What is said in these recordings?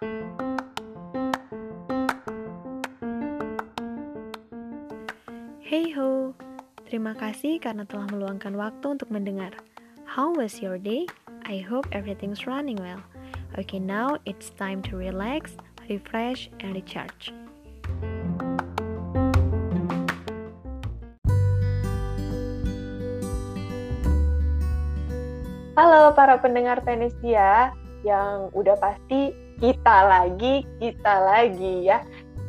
Hey ho, terima kasih karena telah meluangkan waktu untuk mendengar. How was your day? I hope everything's running well. Okay, now it's time to relax, refresh, and recharge. Halo para pendengar Venesia yang udah pasti kita lagi, kita lagi ya.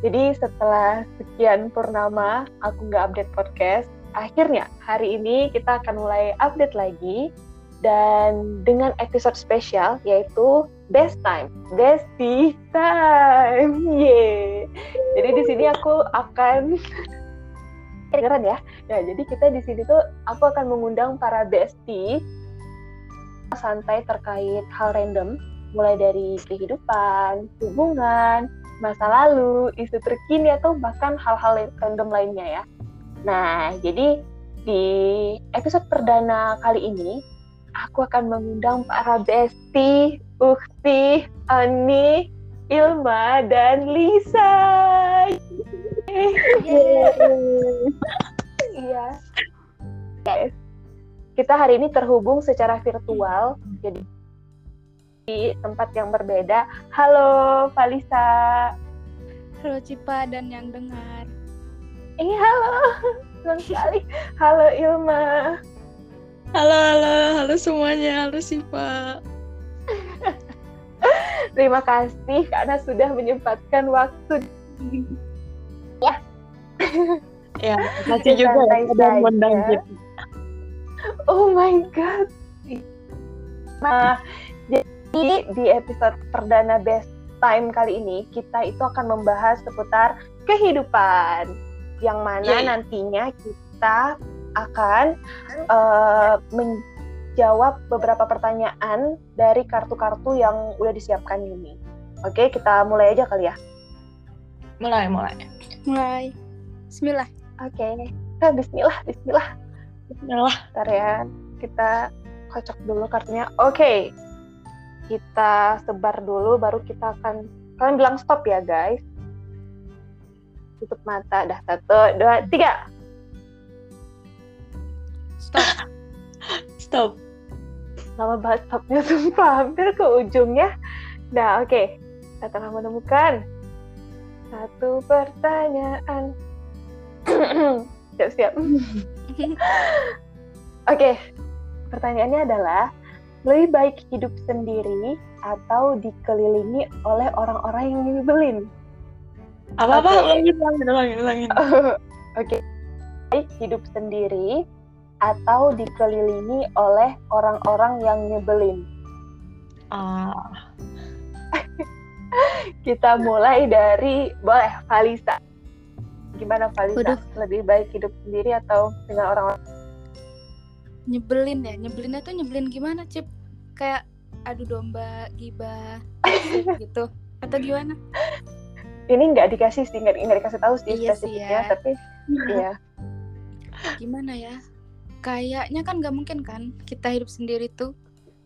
Jadi setelah sekian purnama aku nggak update podcast, akhirnya hari ini kita akan mulai update lagi dan dengan episode spesial yaitu Best Time, Bestie Time, yeah. Jadi di sini aku akan keren ya. Nah, jadi kita di sini tuh aku akan mengundang para bestie santai terkait hal random, mulai dari kehidupan, hubungan, masa lalu, isu terkini atau bahkan hal-hal random lainnya ya. Nah, jadi di episode perdana kali ini aku akan mengundang para Besti, Ukti, Ani, Ilma, dan Lisa. Iya. Kita hari ini terhubung secara virtual, jadi di tempat yang berbeda. Halo, Valisa. Halo Cipa dan yang dengar. Eh, halo. Senang sekali. Halo, Ilma. Halo, halo, halo semuanya. Halo Sipa. Terima kasih karena sudah menyempatkan waktu. Ya. ya, kasih juga ya udah mengundang kita. Oh my god. Nah, jadi di episode perdana Best Time kali ini kita itu akan membahas seputar kehidupan yang mana Yay. nantinya kita akan uh, menjawab beberapa pertanyaan dari kartu-kartu yang udah disiapkan ini. Oke, kita mulai aja kali ya. Mulai, mulai. Mulai. Bismillah. Oke. Nah, bismillah, bismillah. Bismillah. Bentar ya, kita kocok dulu kartunya. Oke, kita sebar dulu, baru kita akan kalian bilang stop ya guys. Tutup mata, dah satu, dua, tiga. Stop. Stop. Lama banget stopnya, sumpah hampir ke ujungnya. Nah, oke, kita telah menemukan satu pertanyaan. Siap-siap. Oke, pertanyaannya adalah lebih baik hidup sendiri atau dikelilingi oleh orang-orang yang nyebelin? Apa apa? Oke. Ulangin, ulangin, ulangin, ulangin. Oke, baik hidup sendiri atau dikelilingi oleh orang-orang yang nyebelin? Ah, Kita mulai dari boleh Valisa. Gimana Valisa? Lebih baik hidup sendiri atau dengan orang-orang? Nyebelin ya. Nyebelinnya tuh nyebelin gimana, Cip? Kayak adu domba, gibah, gitu. Atau gimana? Ini nggak dikasih sih, nggak nggak dikasih tahu sih Iya sih spesifiknya, ya. tapi iya. Gimana ya? Kayaknya kan gak mungkin kan kita hidup sendiri tuh.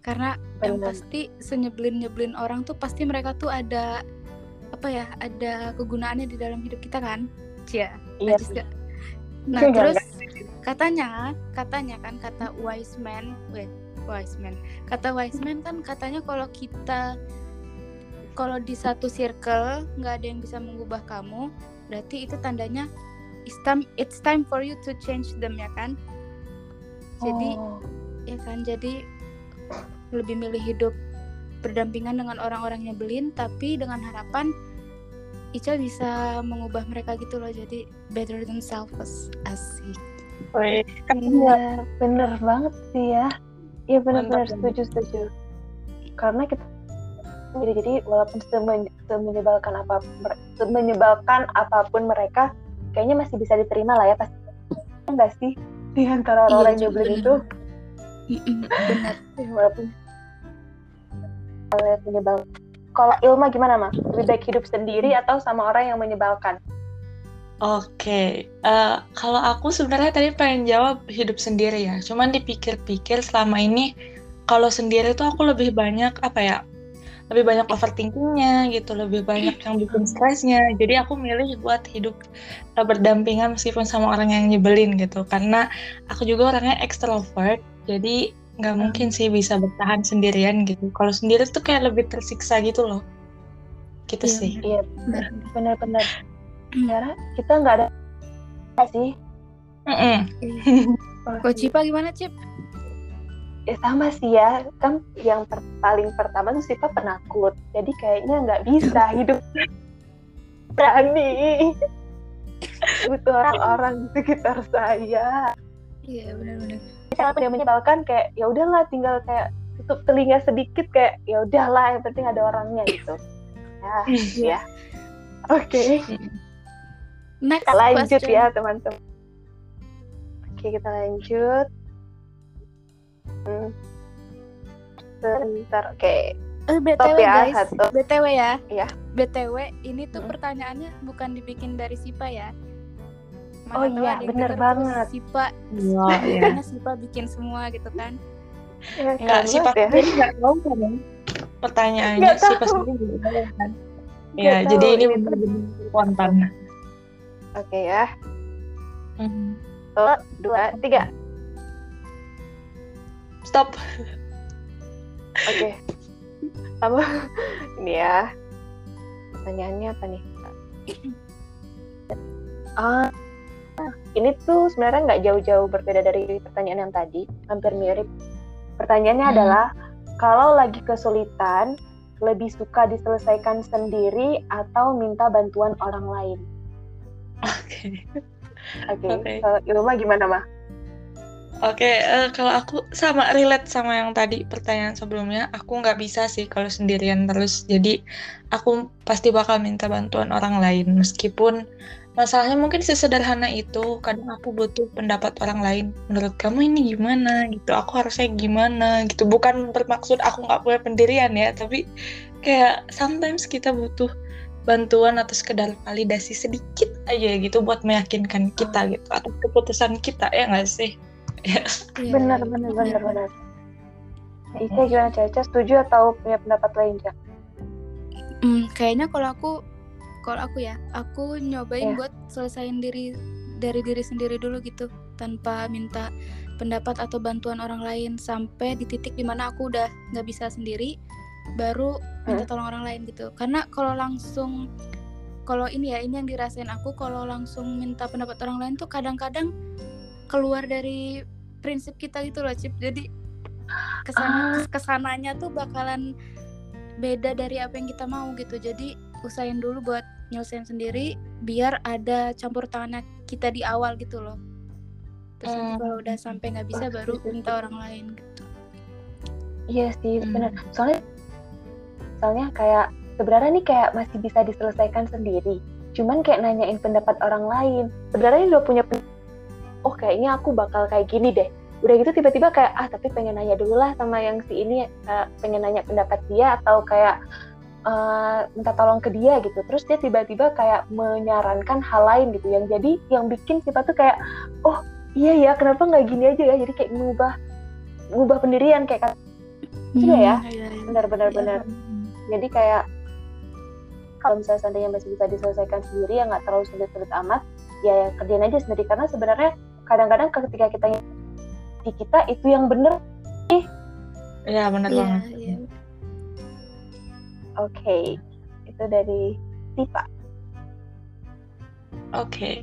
Karena yang Bener. pasti senyebelin-nyebelin orang tuh pasti mereka tuh ada apa ya? Ada kegunaannya di dalam hidup kita kan? Cia. Iya najis sih. gak? Nah, Enggak, terus enggak. Katanya, katanya kan kata wise man, weh, wise man. Kata wise man kan katanya kalau kita kalau di satu circle nggak ada yang bisa mengubah kamu, berarti itu tandanya it's time it's time for you to change them ya kan? Jadi Oh. ya kan jadi lebih milih hidup berdampingan dengan orang-orang nyebelin tapi dengan harapan Ica bisa mengubah mereka gitu loh jadi better than selfish asik Iya, bener banget sih ya. Iya benar-benar Mantap, setuju setuju. Karena kita jadi jadi walaupun semen- semenyebalkan apa semenyebalkan apa pun mereka, kayaknya masih bisa diterima lah ya pasti. Enggak sih di antara Iya, orang yang juga nyebelin itu, ya, walaupun kalau menyebalkan. Kalau Ilma gimana mah? Lebih baik hidup sendiri atau sama orang yang menyebalkan? Oke, eh, kalau aku sebenarnya tadi pengen jawab hidup sendiri ya. Cuman dipikir-pikir selama ini kalau sendiri tuh aku lebih banyak apa ya? lebih banyak overthinkingnya gitu lebih banyak yang bikin stresnya jadi aku milih buat hidup uh, berdampingan meskipun sama orang yang nyebelin gitu karena aku juga orangnya extrovert jadi nggak mungkin sih bisa bertahan sendirian gitu kalau sendiri tuh kayak lebih tersiksa gitu loh gitu Iya, sih Iya, benar-benar. Karena kita nggak ada sih. Mm-mm. Kok Cipa gimana Cip? Ya sama sih ya, kan yang per- paling pertama tuh Sipa penakut. Jadi kayaknya nggak bisa hidup berani. Butuh orang-orang di sekitar saya. Iya benar-benar. Sangat yang menyebalkan kayak ya udahlah tinggal kayak tutup telinga sedikit kayak ya udahlah yang penting ada orangnya gitu. Ya, ya. Oke. Next Kita lanjut question. ya teman-teman. Oke kita lanjut. Hmm. Sebentar, oke. Eh, BTW ya, guys, satu. BTW ya. Iya. BTW ini tuh Hmm. pertanyaannya bukan dibikin dari Sipa ya. Oh tahu iya, bener banget. Sipa, Iya, iya. karena Sipa bikin semua gitu kan. Ya, Enggak, keren si banget ya. Pak nggak tahu kan ya pertanyaannya Nggak si tahu. Pak sendiri nggak tahu kan. Ya, jadi ini iya. benar-benar spontan. Oke ya. Mhm. Satu, dua, tiga. Stop. Oke. Apa? Ini ya. Pertanyaannya apa nih? Ah, ini tuh sebenarnya nggak jauh-jauh berbeda dari pertanyaan yang tadi, hampir mirip. Pertanyaannya Hmm. adalah, kalau lagi kesulitan, lebih suka diselesaikan sendiri atau minta bantuan orang lain? Oke. Oke, Oke. kalau Ilma gimana, mah? Oke, eh, kalau aku sama relate sama yang tadi pertanyaan sebelumnya, aku nggak bisa sih kalau sendirian terus. Jadi aku pasti bakal minta bantuan orang lain, meskipun masalahnya mungkin sesederhana itu. Kadang aku butuh pendapat orang lain. Menurut kamu ini gimana? Gitu. Aku harusnya gimana? Gitu. Bukan bermaksud aku nggak punya pendirian ya, tapi kayak sometimes kita butuh bantuan atau sekedar validasi sedikit aja gitu buat meyakinkan kita gitu atas keputusan kita ya nggak sih? Ya. Iya, Benar, iya, benar, iya. benar, benar. Ica gimana, Caca? Setuju atau punya pendapat lain, Caca? Hmm, kayaknya kalau aku kalau aku ya, aku nyobain Iya. buat selesain diri dari diri sendiri dulu gitu, tanpa minta pendapat atau bantuan orang lain sampai di titik di mana aku udah nggak bisa sendiri, baru minta tolong orang lain gitu. Karena kalau langsung kalau ini ya ini yang dirasain aku kalau langsung minta pendapat orang lain tuh kadang-kadang keluar dari prinsip kita gitu loh Cip jadi ke sana ke sananya tuh bakalan beda dari apa yang kita mau gitu jadi usahain dulu buat nyelesain sendiri biar ada campur tangannya kita di awal gitu loh terus nanti Hmm. kalau udah sampai nggak bisa baru minta orang lain gitu Iya sih, Hmm. benar. Soalnya, soalnya kayak sebenarnya nih kayak masih bisa diselesaikan sendiri. Cuman kayak nanyain pendapat orang lain. Sebenarnya udah punya oh kayaknya aku bakal kayak gini deh. Udah gitu tiba-tiba kayak ah tapi pengen nanya dulu lah sama yang si ini eh, pengen nanya pendapat dia atau kayak eh, minta tolong ke dia gitu. Terus dia tiba-tiba kayak menyarankan hal lain gitu yang jadi yang bikin kita tuh kayak oh iya ya kenapa nggak gini aja ya jadi kayak ngubah ngubah pendirian kayak Iya ya. Hmm, iya, iya. benar-benar benar jadi kayak kalau misalnya seandainya masih bisa diselesaikan sendiri ya nggak terlalu sulit-sulit amat ya, ya kerjain aja sendiri karena sebenarnya kadang-kadang ketika kita di kita itu yang bener Ya benar Iya, banget. iya. oke itu dari Tipa Oke.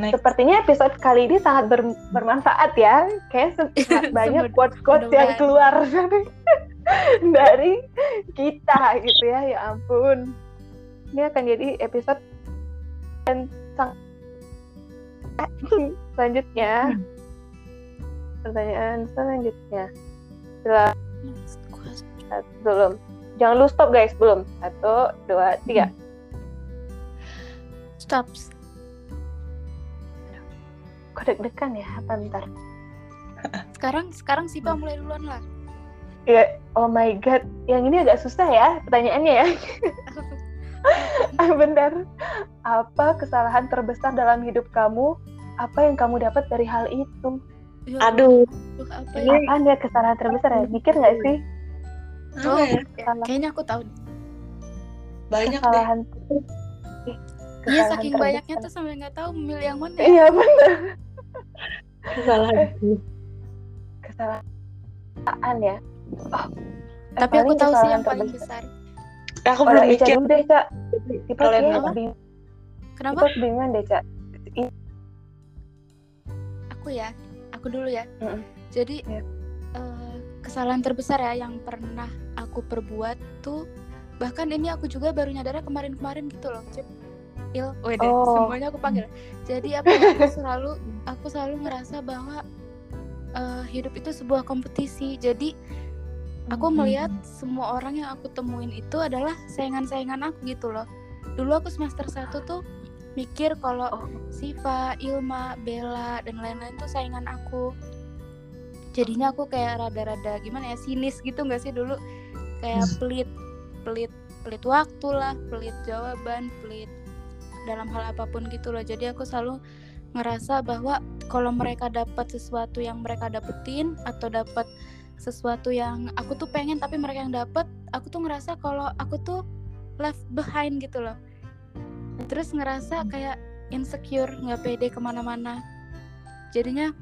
Next. sepertinya episode kali ini sangat ber- bermanfaat ya kayak sangat banyak quotes-quotes yang keluar dari kita gitu ya ya ampun. Ini akan jadi episode yang sang selanjutnya. Hmm. pertanyaan selanjutnya. Satu, belum. Jangan lu stop guys. Belum. Satu dua tiga. Stop. Kok deg-degan ya? Apa ntar? Sekarang sekarang Sipa mulai duluan lah ya oh my god yang ini agak susah ya pertanyaannya ya Bentar. Apa kesalahan terbesar dalam hidup kamu? Apa yang kamu dapat dari hal itu? Ya Aduh. Apa Ini- ya? Apa ya kesalahan terbesar ya? Mikir nggak sih? Oh, ya? ya, kayaknya aku tahu. Banyak deh. kesalahan ih, Iya saking terbesar. banyaknya tuh sampai nggak tahu memilih yang mana. ya. iya bener Kesalahan. kesalahan ya oh, eh, Tapi aku tahu sih kesalahan yang paling terbesar. besar. Aku belum mikir. dulu deh cak Tipe Kalian apa? bingung Kenapa? Tipe kebingungan deh cak Aku ya. Aku dulu ya. Mm-mm. Jadi Iya. eh, kesalahan terbesar ya yang pernah aku perbuat tuh bahkan ini aku juga baru nyadarnya kemarin-kemarin gitu loh, Cip. Il, wede, Oh. semuanya aku panggil. Jadi apa ya, aku selalu aku selalu ngerasa bahwa eh, hidup itu sebuah kompetisi. Jadi aku Hmm. melihat semua orang yang aku temuin itu adalah saingan-saingan aku gitu loh. Dulu aku semester 1 tuh mikir kalau Oh. Siva, Ilma, Bella dan lain-lain tuh saingan aku. Jadinya aku kayak rada-rada gimana ya sinis gitu nggak sih dulu kayak pelit, pelit, pelit waktu lah, pelit jawaban, pelit dalam hal apa pun gitu loh. Jadi aku selalu ngerasa bahwa kalau mereka dapat sesuatu yang mereka dapetin atau dapat sesuatu yang aku tuh pengen tapi mereka yang dapat, aku tuh ngerasa kalau aku tuh left behind gitu loh. Terus ngerasa kayak insecure, nggak pede ke mana-mana. Jadinya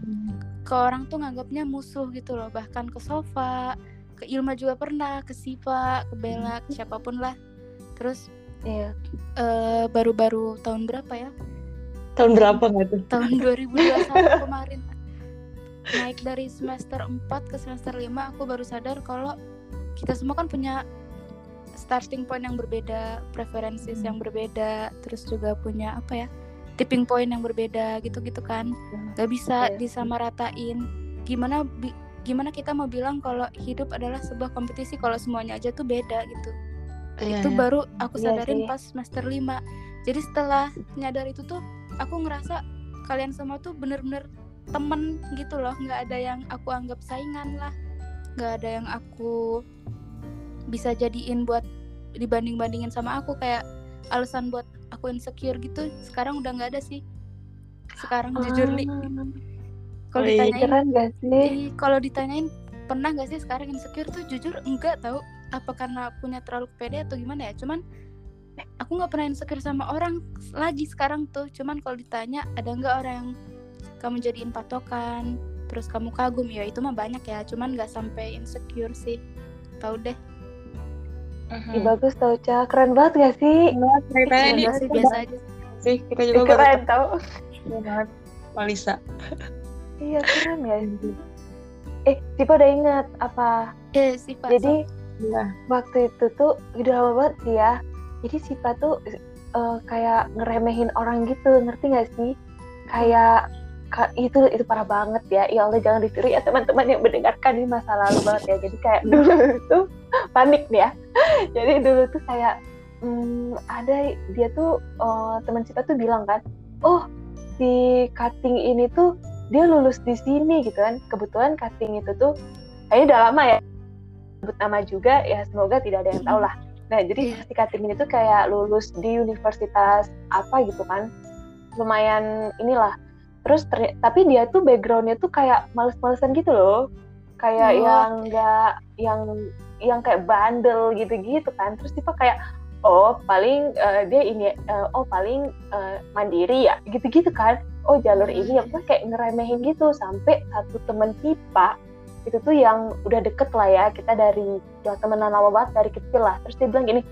ke orang tuh nganggapnya musuh gitu loh, bahkan ke Sofa, ke Ilma juga pernah, ke Siva, ke Bella, ke siapa pun lah. Terus iya eh, baru-baru tahun berapa ya? Tahun berapa nggak tuh? tahun 2021 kemarin naik dari semester 4 ke semester 5 aku baru sadar kalau kita semua kan punya starting point yang berbeda, preferences yang berbeda, terus juga punya apa ya? tipping point yang berbeda gitu-gitu kan. Gak bisa Iya. disamaratain. Gimana bi- gimana kita mau bilang kalau hidup adalah sebuah kompetisi kalau semuanya aja tuh beda gitu Iya, itu iya. baru aku Iya sadarin sih. pas semester 5 jadi setelah nyadar itu tuh aku ngerasa kalian semua tuh bener-bener temen gitu loh. Nggak ada yang aku anggap saingan lah. Nggak ada yang aku bisa jadiin buat dibanding-bandingin sama aku. Kayak alasan buat aku insecure gitu sekarang udah nggak ada sih. Sekarang jujur kalau Oh iya, ditanyain keren gak sih? Ih, kalau ditanyain pernah gak sih sekarang insecure tuh? Jujur enggak tahu. Apa karena punya terlalu pede atau gimana ya? Cuman aku nggak pernah insecure sama orang lagi sekarang tuh. Cuman kalau ditanya ada nggak orang yang kamu jadiin patokan terus kamu kagum ya itu mah banyak ya cuman nggak sampai insecure sih. Tahu deh. Ih, bagus tau Cak keren banget gak sih? Ceritanya Enggak di sih biasa aja. Sih kita juga baru keren tau tahu banget. Malisa. iya keren ya. Eh Tipe udah inget apa? Eh sifat jadi Iya. waktu itu tuh udah lama banget sih ya. Jadi Sipa tuh eh, kayak ngeremehin orang gitu ngerti gak sih? Kayak ka- itu itu parah banget ya. Ya Allah jangan ditiru ya teman-teman yang mendengarkan ini masa lalu banget ya. Jadi kayak dulu tuh panik nih ya. Jadi dulu tuh kayak hmm, ada dia tuh eh, teman Sipa tuh bilang kan oh si cutting ini tuh dia lulus di sini gitu kan. Kebetulan cutting itu tuh kayaknya udah lama ya. Sebut nama juga ya semoga tidak ada yang tahu lah. Nah jadi Iya. si cutting ini tuh kayak lulus di universitas apa gitu kan. Lumayan inilah terus terny- tapi dia tuh backgroundnya tuh kayak males-malesan gitu loh. Kayak Oh. yang enggak yang yang kayak bandel gitu-gitu kan. Terus tipe kayak oh paling eh, dia ini eh, oh paling eh, mandiri ya gitu-gitu kan. Oh jalur ini ya kayak ngeremehin gitu. Sampai satu temen Tipa itu tuh yang udah deket lah ya. Kita dari ya temenan lama banget dari kecil lah. Terus dia bilang gini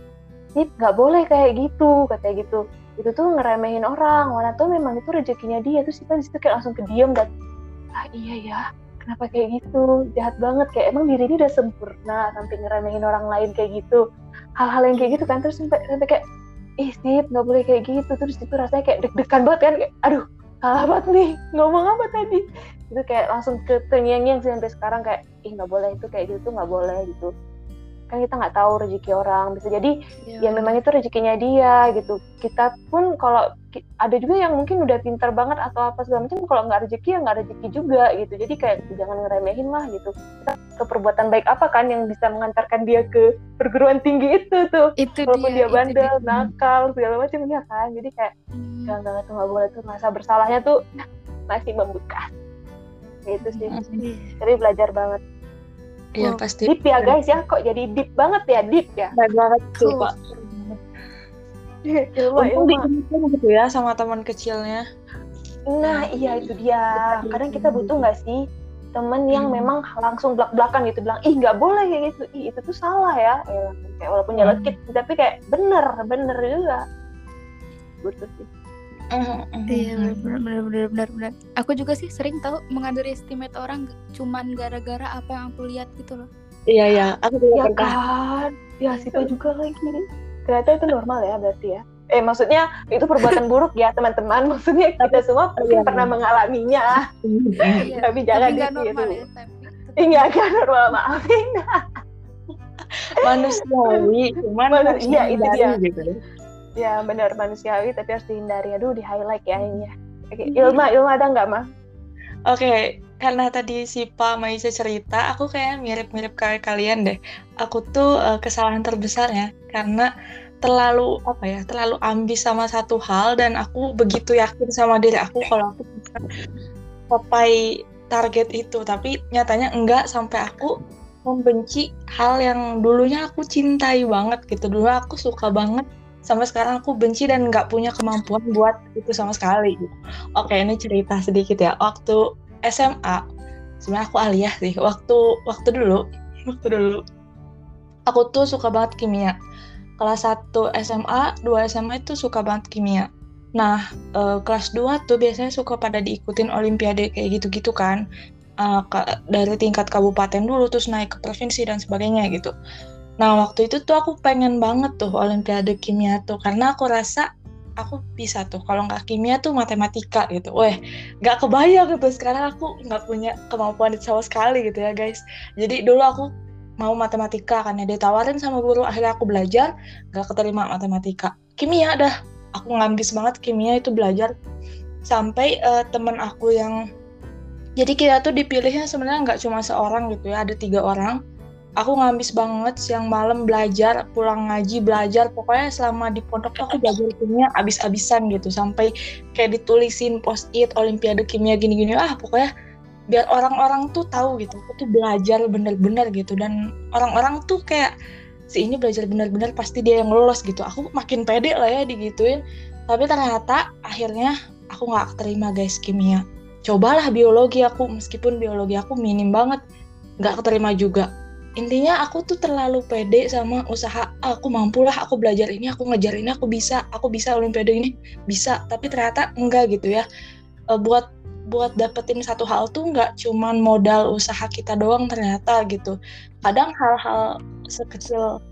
Tip nggak boleh kayak gitu katanya gitu itu tuh ngeremehin orang. Mana tuh memang itu rezekinya dia. Terus kita di situ kayak langsung kediam dan ah iya ya kenapa kayak gitu? Jahat banget. Kayak emang diri ini udah sempurna sampai ngeremehin orang lain kayak gitu. Hal-hal yang kayak gitu kan. Terus sampai sampai kayak ih sip nggak boleh kayak gitu. Terus itu rasanya kayak deg-degan banget kan. Kayak aduh salah banget nih. Ngomong apa tadi? Itu kayak langsung ke terngiang-ngiang sih sampai sekarang. Kayak ih nggak boleh. Itu kayak gitu nggak boleh gitu kan kita nggak tahu rezeki orang bisa jadi ya memang itu rezekinya dia gitu. Kita pun kalau ada juga yang mungkin udah pintar banget atau apa segala macam kalau nggak rezeki ya nggak rezeki juga gitu. Jadi kayak jangan ngeremehin lah gitu. Kita ke perbuatan baik apa kan yang bisa mengantarkan dia ke perguruan tinggi itu tuh? Itu walaupun dia, itu bandel dia. nakal segala macam ya kan? Jadi kayak Hmm. jangan banget tuh nggak boleh tuh rasa bersalahnya tuh masih membekas. Gitu sih. Iya. jadi belajar banget Iya Wow. pasti. Deep ya guys ya, kok jadi deep banget ya, deep ya. Baik banget tuh ilmu Untung ditemukan gitu ya sama teman kecilnya. Nah iya itu dia. Kadang kita butuh nggak sih temen yang Hmm. memang langsung belak-belakan gitu bilang ih nggak boleh kayak gitu, ih itu tuh salah ya. Ya, kayak walaupun Hmm. nyelekit tapi kayak bener bener juga. Butuh sih. Iya benar benar benar benar benar. Aku juga sih sering tahu mengunderestimate orang cuman gara-gara apa yang aku lihat gitu loh. Iya iya, aku juga Ya pernah. kan, ya Sipa juga lagi. Ternyata itu normal ya berarti ya. Eh maksudnya itu perbuatan buruk ya teman-teman. Maksudnya kita semua mungkin Iya. pernah mengalaminya. Iya. Tapi jangan nggak ditiru. normal ya, tapi Iya kan normal maafin. manusiawi, cuman Manu- harus iya, itu dihindari dia. gitu. Ya benar manusiawi tapi harus dihindari. Aduh di highlight ya ini ya. Oke, Ilma, Ilma ada nggak mah? Oke, karena tadi si Pak Maisa cerita, aku kayak mirip-mirip kayak kalian deh. Aku tuh eh, kesalahan terbesarnya karena terlalu apa ya, terlalu ambis sama satu hal dan aku begitu yakin sama diri aku kalau aku bisa capai target itu, tapi nyatanya enggak sampai aku membenci hal yang dulunya aku cintai banget gitu. Dulu aku suka banget sampai sekarang aku benci dan nggak punya kemampuan buat itu sama sekali. Oke, ini cerita sedikit ya. Waktu SMA, sebenarnya aku aliyah sih. Waktu waktu dulu, waktu dulu, aku tuh suka banget kimia. Kelas 1 SMA, 2 SMA itu suka banget kimia. Nah, eh, kelas 2 tuh biasanya suka pada diikutin olimpiade kayak gitu-gitu kan. Ka- dari tingkat kabupaten dulu, terus naik ke provinsi dan sebagainya gitu. Nah, waktu itu tuh aku pengen banget tuh olimpiade kimia tuh, karena aku rasa aku bisa tuh kalau nggak kimia tuh matematika gitu. Weh, nggak kebayang gitu sekarang aku nggak punya kemampuan itu sama sekali gitu ya guys. Jadi dulu aku mau matematika kan ya ditawarin sama guru akhirnya aku belajar nggak keterima matematika. Kimia dah, aku ngambis banget kimia itu belajar sampai eh, temen aku yang jadi kita tuh dipilihnya sebenarnya nggak cuma seorang gitu ya, ada tiga orang aku ngambis banget siang malam belajar pulang ngaji belajar. Pokoknya selama di pondok tuh aku belajar kimia abis-abisan gitu. Sampai kayak ditulisin post it olimpiade kimia gini-gini. Ah pokoknya biar orang-orang tuh tahu gitu. Aku tuh belajar bener-bener gitu. Dan orang-orang tuh kayak si ini belajar bener-bener pasti dia yang lolos gitu. Aku makin pede lah ya digituin. Tapi ternyata akhirnya aku nggak terima guys kimia. Cobalah biologi aku meskipun biologi aku minim banget. Nggak keterima juga intinya aku tuh terlalu pede sama usaha "Ah, aku mampu lah aku belajar ini aku ngejar ini aku bisa aku bisa olimpiade ini bisa. Tapi ternyata enggak gitu ya. Eh, buat buat dapetin satu hal tuh nggak cuman modal usaha kita doang ternyata gitu. Kadang hal-hal sekecil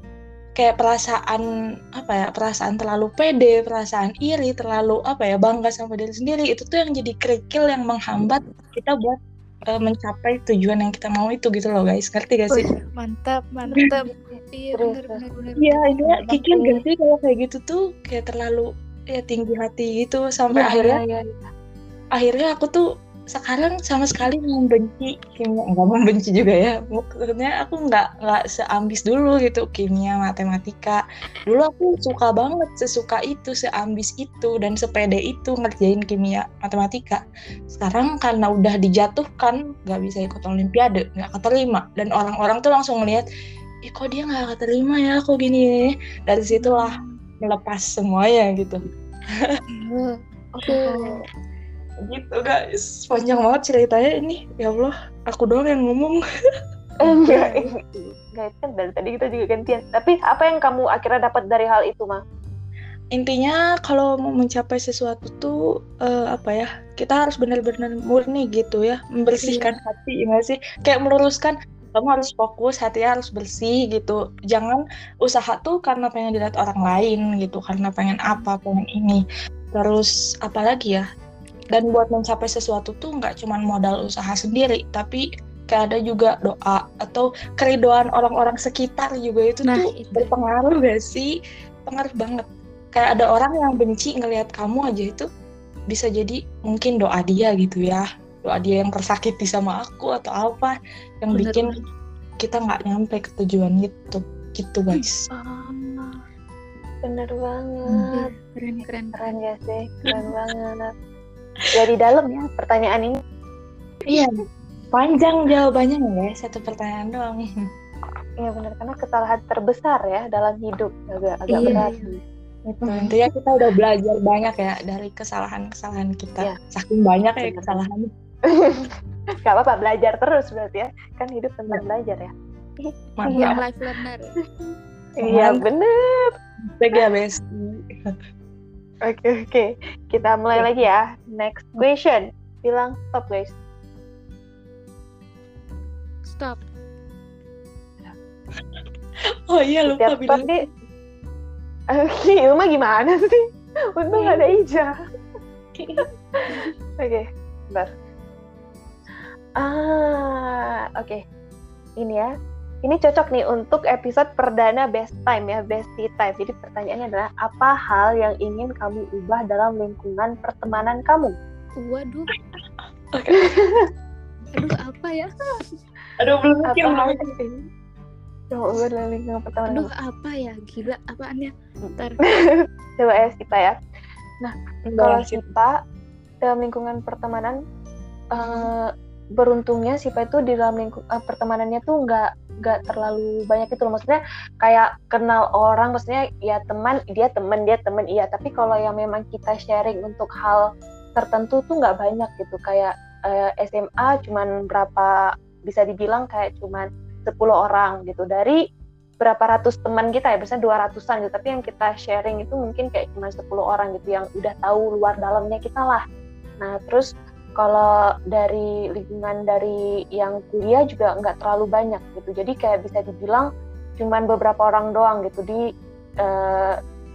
kayak perasaan apa ya perasaan terlalu pede perasaan iri terlalu apa ya bangga sama diri sendiri itu tuh yang jadi kerikil yang menghambat kita buat eh, mencapai tujuan yang kita mau itu gitu loh guys ngerti gak sih Wih, mantap, mantap. Iya benar benar benar. Iya, ini kikir banget. gak sih kalau kayak gitu tuh kayak terlalu ya tinggi hati gitu sampai Iya, akhirnya iya, iya. akhirnya aku tuh sekarang sama sekali membenci kimia. Enggak membenci juga ya. Maksudnya aku nggak nggak seambis dulu gitu kimia matematika. Dulu aku suka banget sesuka itu seambis itu dan sepede itu ngerjain kimia matematika. Sekarang karena udah dijatuhkan nggak bisa ikut olimpiade nggak keterima. Dan orang-orang tuh langsung ngeliat ih kok dia nggak keterima ya? Kok gini dari situlah melepas semuanya gitu. Oke. Gitu guys. Panjang banget ceritanya ini. Ya Allah aku doang yang ngomong. Enggak, enggak kan dari tadi kita juga gantian. Tapi apa yang kamu akhirnya dapat dari hal itu, mah? intinya kalau mau mencapai sesuatu tuh eh, apa ya kita harus benar-benar murni gitu ya membersihkan hati ya sih? Kayak meluruskan kamu harus fokus hatinya harus bersih gitu. Jangan usaha tuh karena pengen dilihat orang lain gitu karena pengen apa pengen ini. Terus apalagi ya dan buat mencapai sesuatu tuh nggak cuman modal usaha sendiri tapi kayak ada juga doa atau keridoan orang-orang sekitar juga itu Nah, tuh itu. berpengaruh gak sih pengaruh banget kayak ada orang yang benci ngelihat kamu aja itu bisa jadi mungkin doa dia gitu ya doa dia yang tersakiti sama aku atau apa yang Bener, bikin kita nggak nyampe ke tujuan gitu gitu guys bener Iya, banget. keren keren. Keren ya sih, keren banget. Dari dalam ya pertanyaan ini. iya panjang jawabannya ya satu pertanyaan doang Iya benar karena kesalahan terbesar ya dalam hidup agak agak Iya, berat. iya. itu intinya kita udah belajar banyak ya dari kesalahan-kesalahan kita Iya. saking banyak ya Benar. kesalahan Gak apa-apa belajar terus berarti ya. Kan hidup tentang belajar ya. mantap Iya. Life learner. Iya bener. Thank ya Besti Oke oke. Kita mulai lagi ya. Next question. Bilang stop guys. Stop. oh iya lupa Setiap bilang. Oke, Ilma gimana sih? Untung ada Ija. Oke, bentar. Ah, oke. Ini ya. Ini cocok nih untuk episode perdana Best Time ya, Bestie Time. Jadi pertanyaannya adalah apa hal yang ingin kamu ubah dalam lingkungan pertemanan kamu? Waduh. Oke. Aduh apa ya? aduh belum Apa mikir kamu ubah dalam lingkungan pertemanan Aduh apa ya? Gila apaannya? Ntar. Coba ya kita ya. mikir. Kalau Sipa dalam lingkungan pertemanan eh, beruntungnya Sipa itu di dalam lingkup eh, pertemanannya tuh nggak nggak terlalu banyak itu loh. Maksudnya kayak kenal orang maksudnya ya teman dia teman dia teman iya. Tapi kalau yang memang kita sharing untuk hal tertentu tuh nggak banyak gitu. Kayak eh, SMA cuman berapa bisa dibilang kayak cuman 10 orang gitu. Dari berapa ratus teman kita ya biasanya dua ratusan gitu. Tapi yang kita sharing itu mungkin kayak cuma 10 orang gitu yang udah tahu luar dalamnya kita lah. Nah terus kalau dari lingkungan dari yang kuliah juga nggak terlalu banyak gitu. Jadi kayak bisa dibilang cuman beberapa orang doang gitu. Di eh,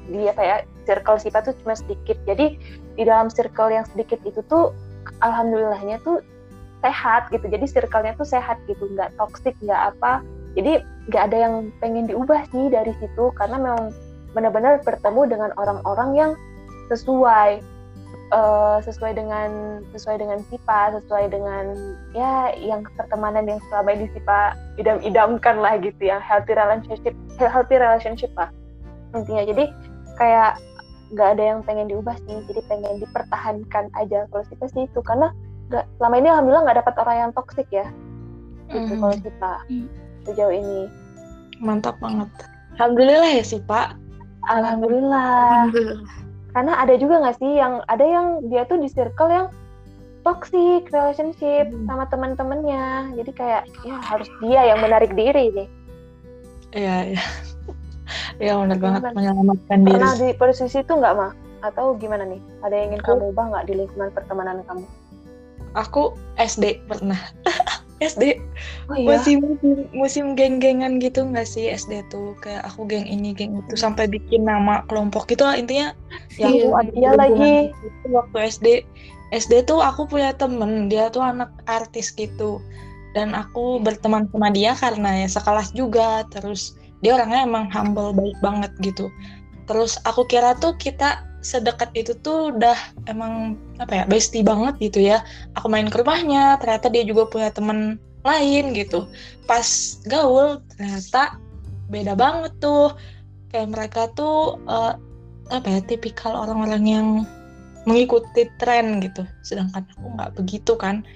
di apa ya circle sifat tuh cuma sedikit. Jadi di dalam circle yang sedikit itu tuh alhamdulillahnya tuh sehat gitu. Jadi circle-nya tuh sehat gitu. Nggak toksik nggak apa. Jadi nggak ada yang pengen diubah sih dari situ. Karena memang benar-benar bertemu dengan orang-orang yang sesuai eh, sesuai dengan sesuai dengan Sipa sesuai dengan ya yang pertemanan yang selama ini Sipa idam-idamkan lah gitu ya. Healthy relationship healthy relationship lah intinya. Jadi kayak nggak ada yang pengen diubah sih jadi pengen dipertahankan aja kalau Sipa sih itu. Karena nggak selama ini alhamdulillah nggak dapat orang yang toksik ya gitu Mhm. kalau Sipa Hmm. sejauh ini. Mantap banget. Alhamdulillah ya sih pak alhamdulillah. Alhamdulillah. Karena ada juga nggak sih yang ada yang dia tuh di circle yang toxic relationship Hmm. sama teman-temannya. Jadi kayak ya harus dia yang menarik diri nih. Iya iya. Iya benar banget. Benar. menyelamatkan diri. Pernah di posisi itu nggak mah atau gimana nih? Ada yang ingin Aku- kamu ubah nggak di lingkungan pertemanan kamu? Aku SD pernah SD oh masih musim, musim geng-gengan gitu nggak sih SD tuh? Kayak aku geng ini geng itu sampai bikin nama kelompok gitu lah intinya. Ya Iya, aku ada iya lagi. lingkungan itu waktu SD SD tuh aku punya temen dia tuh anak artis gitu. Dan aku berteman sama dia karena ya sekelas juga terus dia orangnya emang humble baik banget gitu. Terus aku kira tuh kita sedekat itu tuh udah emang apa ya bestie banget gitu ya. Aku main ke rumahnya ternyata dia juga punya temen lain gitu. Pas gaul ternyata beda banget tuh. Kayak mereka tuh eh, apa ya tipikal orang-orang yang mengikuti tren gitu. Sedangkan aku nggak begitu kan.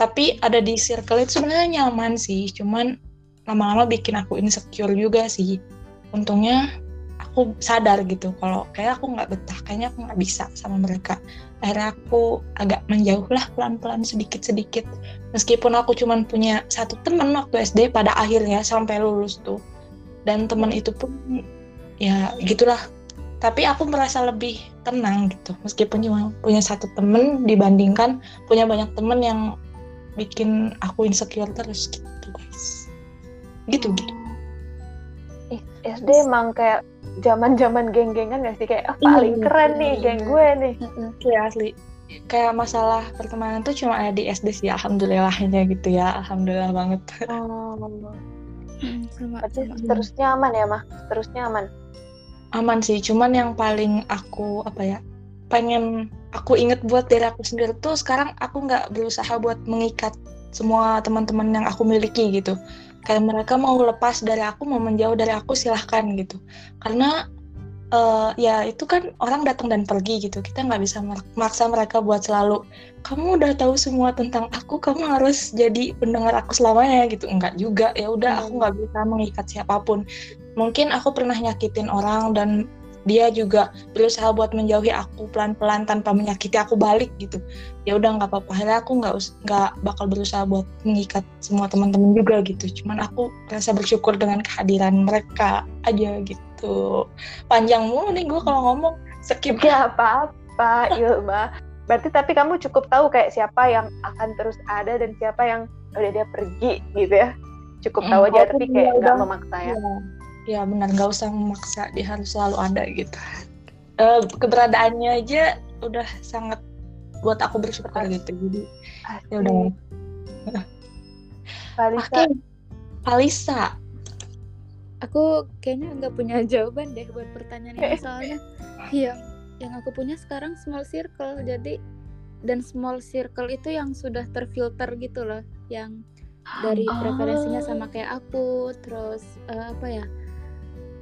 Tapi ada di circle itu sebenarnya nyaman sih. Cuman lama-lama bikin aku insecure juga sih. Untungnya aku sadar gitu kalau kayak aku nggak betah kayaknya aku nggak bisa sama mereka. Akhirnya aku agak menjauh lah pelan-pelan sedikit-sedikit. Meskipun aku cuman punya satu temen waktu SD pada akhirnya sampai lulus tuh. Dan teman itu pun ya gitulah. Tapi aku merasa lebih tenang gitu. Meskipun cuma punya satu temen dibandingkan punya banyak temen yang bikin aku insecure terus gitu guys. Gitu gitu. SD emang kayak zaman-zaman geng-gengan gak sih? Kayak ah, paling Iya, keren nih geng gue nih. Iya asli. Kayak masalah pertemanan tuh cuma ada di SD sih alhamdulillahnya gitu ya. Alhamdulillah banget. Oh. Hmm, sama, sama. seterusnya aman ya mah? Seterusnya aman? Aman sih cuman yang paling aku apa ya pengen aku inget buat diri aku sendiri tuh sekarang aku nggak berusaha buat mengikat semua teman-teman yang aku miliki gitu kayak mereka mau lepas dari aku mau menjauh dari aku silahkan gitu. Karena eh, ya itu kan orang datang dan pergi gitu. Kita nggak bisa maksa mereka buat selalu kamu udah tahu semua tentang aku kamu harus jadi pendengar aku selamanya gitu. Enggak juga. Ya udah aku nggak bisa mengikat siapa pun. Mungkin aku pernah nyakitin orang dan dia juga berusaha buat menjauhi aku pelan-pelan tanpa menyakiti aku balik gitu. Ya udah nggak apa-apa. Akhirnya aku nggak nggak bakal berusaha buat mengikat semua teman-teman juga gitu. Cuman aku rasa bersyukur dengan kehadiran mereka aja gitu. Panjang mulu nih gue kalau ngomong. Skip. Gak apa-apa, Ilma. Berarti tapi kamu cukup tahu kayak siapa yang akan terus ada dan siapa yang udah dia pergi gitu ya. Cukup tahu aja tapi kayak nggak memaksa ya. ya, ya benar nggak usah memaksa dia harus selalu ada gitu. Eh, keberadaannya aja udah sangat buat aku bersyukur gitu. Jadi ya udah. Kalisa, oke. Alisa Aku kayaknya nggak punya jawaban deh buat pertanyaan ini soalnya yang yang aku punya sekarang small circle jadi dan small circle itu yang sudah terfilter gitu loh yang dari Oh. preferensinya sama kayak aku terus eh, apa ya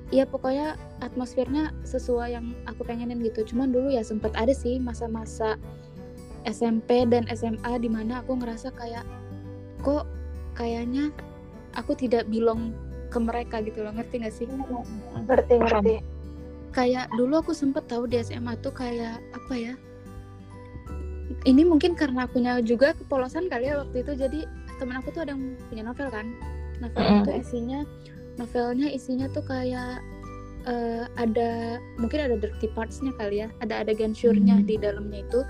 ya pokoknya atmosfernya sesuai yang aku pengenin gitu. Cuman dulu ya sempat ada sih masa-masa SMP dan SMA di mana aku ngerasa kayak kok kayaknya aku tidak belong ke mereka gitu loh. Ngerti gak sih? Ngerti ngerti. kayak dulu aku sempet tahu di SMA tuh kayak apa ya ini mungkin karena akunya juga kepolosan kali ya waktu itu. Jadi temen aku tuh ada yang punya novel kan. Novelnya Mm. tuh isinya novelnya isinya tuh kayak eh, ada mungkin ada dirty partsnya kali ya ada adegan syurnya Mm. di dalamnya itu.